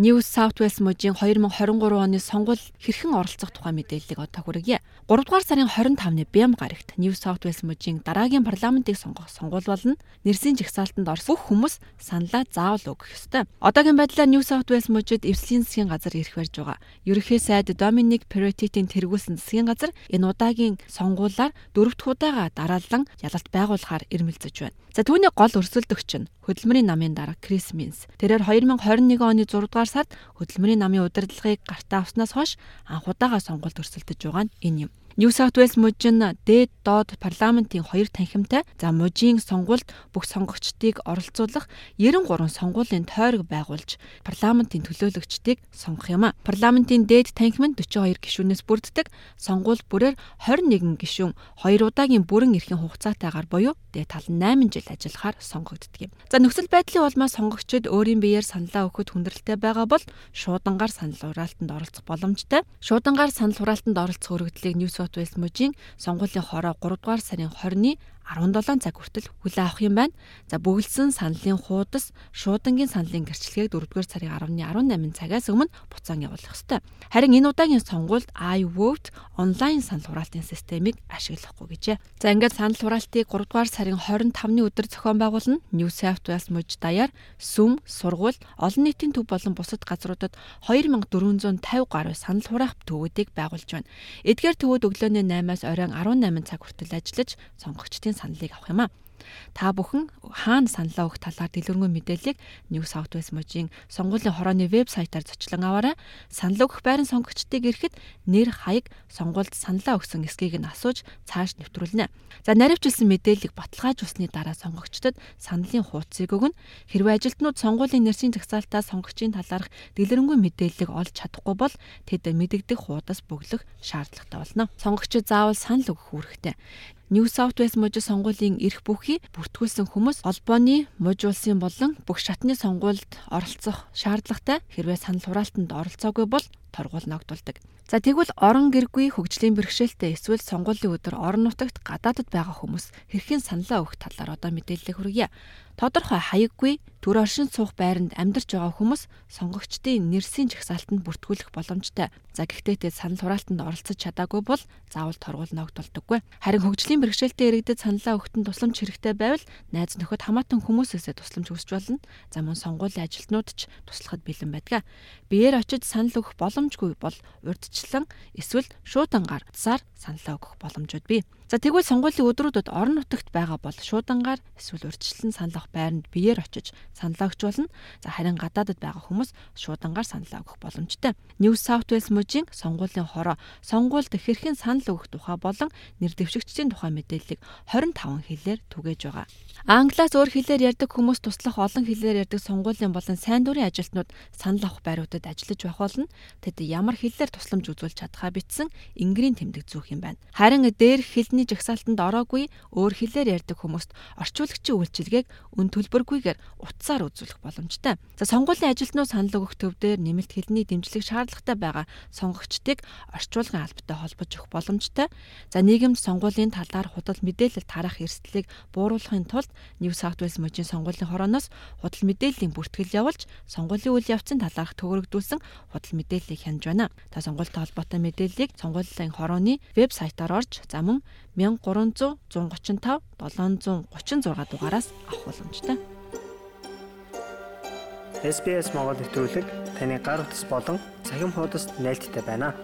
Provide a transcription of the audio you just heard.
New South Wales мужийн 2023 оны сонгуул хэрхэн оролцох тухай мэдээллийг одоо хүргье. 3 дугаар сарын 25-ны Бям гарагт New South Wales мужийн дараагийн парламентыг сонгох сонгуул болно. Нэрсийн жагсаалтанд орсон бүх хүмүүс саналаа заавал өгөх ёстой. Одоогийн байдлаар New South Wales мужид эвслийн засгийн газар ирэх барьж байгаа. Ерөнхий сайд Dominic Perrottet-ийн тэргүүлсэн засгийн газар энэ удаагийн сонгуулаар дөрөвт удаага дараалан ялалт байгуулахаар ирмэлзэж байна. За түүний гол өрсөлдөгч нь хөдөлмөрийн намын дарга Крис Минс. Тэрээр 2021 оны 6 дугаар сард хөдөлмөрийн намын удирдлагыг гартаа авснаас хойш анх удаага сонгуульд өрсөлдөж байгаа нь энэ юм. New South Wales мужийн дээд доод парламентын хоёр танхимтай за мужийн сонгуульд бүх сонгогчдыг оролцуулах 93 сонгуулийн тойрог байгуулж парламентын төлөөлөгчдийг сонгох юм а. Парламентын дээд танхим нь 42 гишүүнээс бүрддэг. Сонгуул бүрээр 21 гишүүн 2 удаагийн бүрэн эрхийн хугацаатайгаар буюу дээд тал 8 жил ажиллахаар сонгогддог юм. За нөхцөл байдлын улмаас сонгогчид өөрийн биеэр саналаа өгөхөд хүндрэлтэй байгаа бол шуудангаар санал хураалтанд оролцох боломжтой. Шуудангаар санал хураалтанд оролцох өргөдлийг New South Wales мужийн сонгуулийн хороо 3 дугаар сарын 20-ны 17 цаг хүртэл хүлээн авах юм байна. За бөглөсөн саналын хуудас шуудангийн саналын гэрчлэгийг 4-р сарын 10-ны 18 цагаас өмнө буцаан явуулах ёстой. Харин энэ удаагийн сонгуульд iVote онлайн санал хураалтын системийг ашиглахгүй гэжээ. За ингээд санал хураалтыг 3-р сарын 25-ны өдөр зохион байгуулна. New South Wales мужид даяар сүм, сургууль, олон нийтийн төв болон бусад газруудад 2450 гаруй санал хураах төвүүдийг байгуулж байна. Эдгээр төвүүд өглөөний 8-аас оройн 18 цаг хүртэл ажиллаж сонгогчдын саналыг авах юм а. Та бүхэн хаана саналаа өгөх талаар дэлгэрэнгүй мэдээллийг New South Wales мужийн сонгуулийн хорооны вебсайтаар зочлон аваарай. Санал өгөх байран сонгогчдыг ирэхэд нэр хаяг сонгуульд саналаа өгсөн эсхийг нь асууж цааш нэвтрүүлнэ. За наривчлсан мэдээллийг баталгаажуулсны дараа сонгогчдод саналын хуудсыг өгнө. Хэрвээ ажилтнууд сонгуулийн нэрсийн жагсаалтаа сонгогчийн талаарх дэлгэрэнгүй мэдээллийг олж чадахгүй бол тэд мэдэгдэх хуудас бөглөх шаардлагатай болно. Сонгогчид заавал санал өгөх үүрэгтэй. New South Wales мужид сонгуулийн эрх бүхий бүртгүүлсэн хүмүүс холбооны муж улсын болон бүх шатны сонгуульд оролцох шаардлагатай хэрвээ санал хураалтанд оролцоогүй бол торгуул ногдуулдаг. За тэгвэл орон гэргүй хөгжлийн бэрхшээлтэй эсвэл сонгуулийн өдөр орон нутагт гадаадд байгаа хүмүүс хэрхэн саналаа өгөх талаар одоо мэдээлэл хүргье. Тодорхой хаяггүй төр оршин суух байранд амьдарч байгаа хүмүүс сонгогчдын нэрсийн жагсаалтанд бүртгүүлэх боломжтой. За гэхдээ тэд санал хураалтанд оролцож чадаагүй бол заавал торгуул ногдуулдаггүй. Харин хөгжлийн бэрхшээлтэй иргэдэд саналаа өгөхөнд тусламж хэрэгтэй байвал найз нөхөд хамаатан хүмүүсээсээ тусламж хүсч болно. За мөн сонгуулийн ажилтнууд ч туслахад бэлэн байдаг. Биеэр очиж санал өгөх боломжгүй бол урдчлан эсвэл шуудангаар цаар саналаа өгөх боломжууд бий. За тэгвэл сонгуулийн өдрүүдэд орон нутагт байгаа бол шуудангаар эсвэл урьдчилан санал авах байранд биеэр очиж саналаа өгч болно. За харин гадаадд байгаа хүмүүс шуудангаар саналаа өгөх боломжтой. New South Wales мужийн сонгуулийн хороо сонгуульд хэрхэн санал өгөх тухай болон нэр дэвшигчдийн тухай мэдээллийг 25 хэлээр түгээж байгаа. Англиас өөр хэлээр ярьдаг хүмүүс туслах олон хэлээр ярьдаг сонгуулийн болон сайн дурын ажилтнууд санал авах байруудад ажиллаж байх болно. Тэд ямар хэлээр тусламж үзүүлж чадхаа бичсэн ингэрийн тэмдэг зүүх юм байна. Харин дээрх хэлний жагсаалтанд ороогүй өөр хэлээр ярьдаг хүмүүст орчуулагчийн үйлчилгээг өн төлбөргүйгээр утсаар үзүүлэх боломжтой. За сонгуулийн ажилтнууд санал өгөх төвдөр нэмэлт хэлний дэмжлэг шаардлагатай байгаа сонгогчдыг орчуулгын албатай холбож өгөх боломжтой. За нийгэмд сонгуулийн талаар худал мэдээлэл тарах эрсдлийг бууруулахын тулд New South Wales мужийн сонгуулийн хорооноос худал мэдээллийн бүртгэл явуулж сонгуулийн үйл явцын талаарх төгөрөгдүүлсэн худал мэдээллийг хянаж байна. Та сонгуультай холбоотой мэдээллийг сонгуулийн хорооны вебсайтаар орж за мөн 1300 135 736 дугаараас авах боломжтой. SBS Монгол нэвтрүүлэг таны гар утас болон цахим хуудасд нийлдэхтэй байна.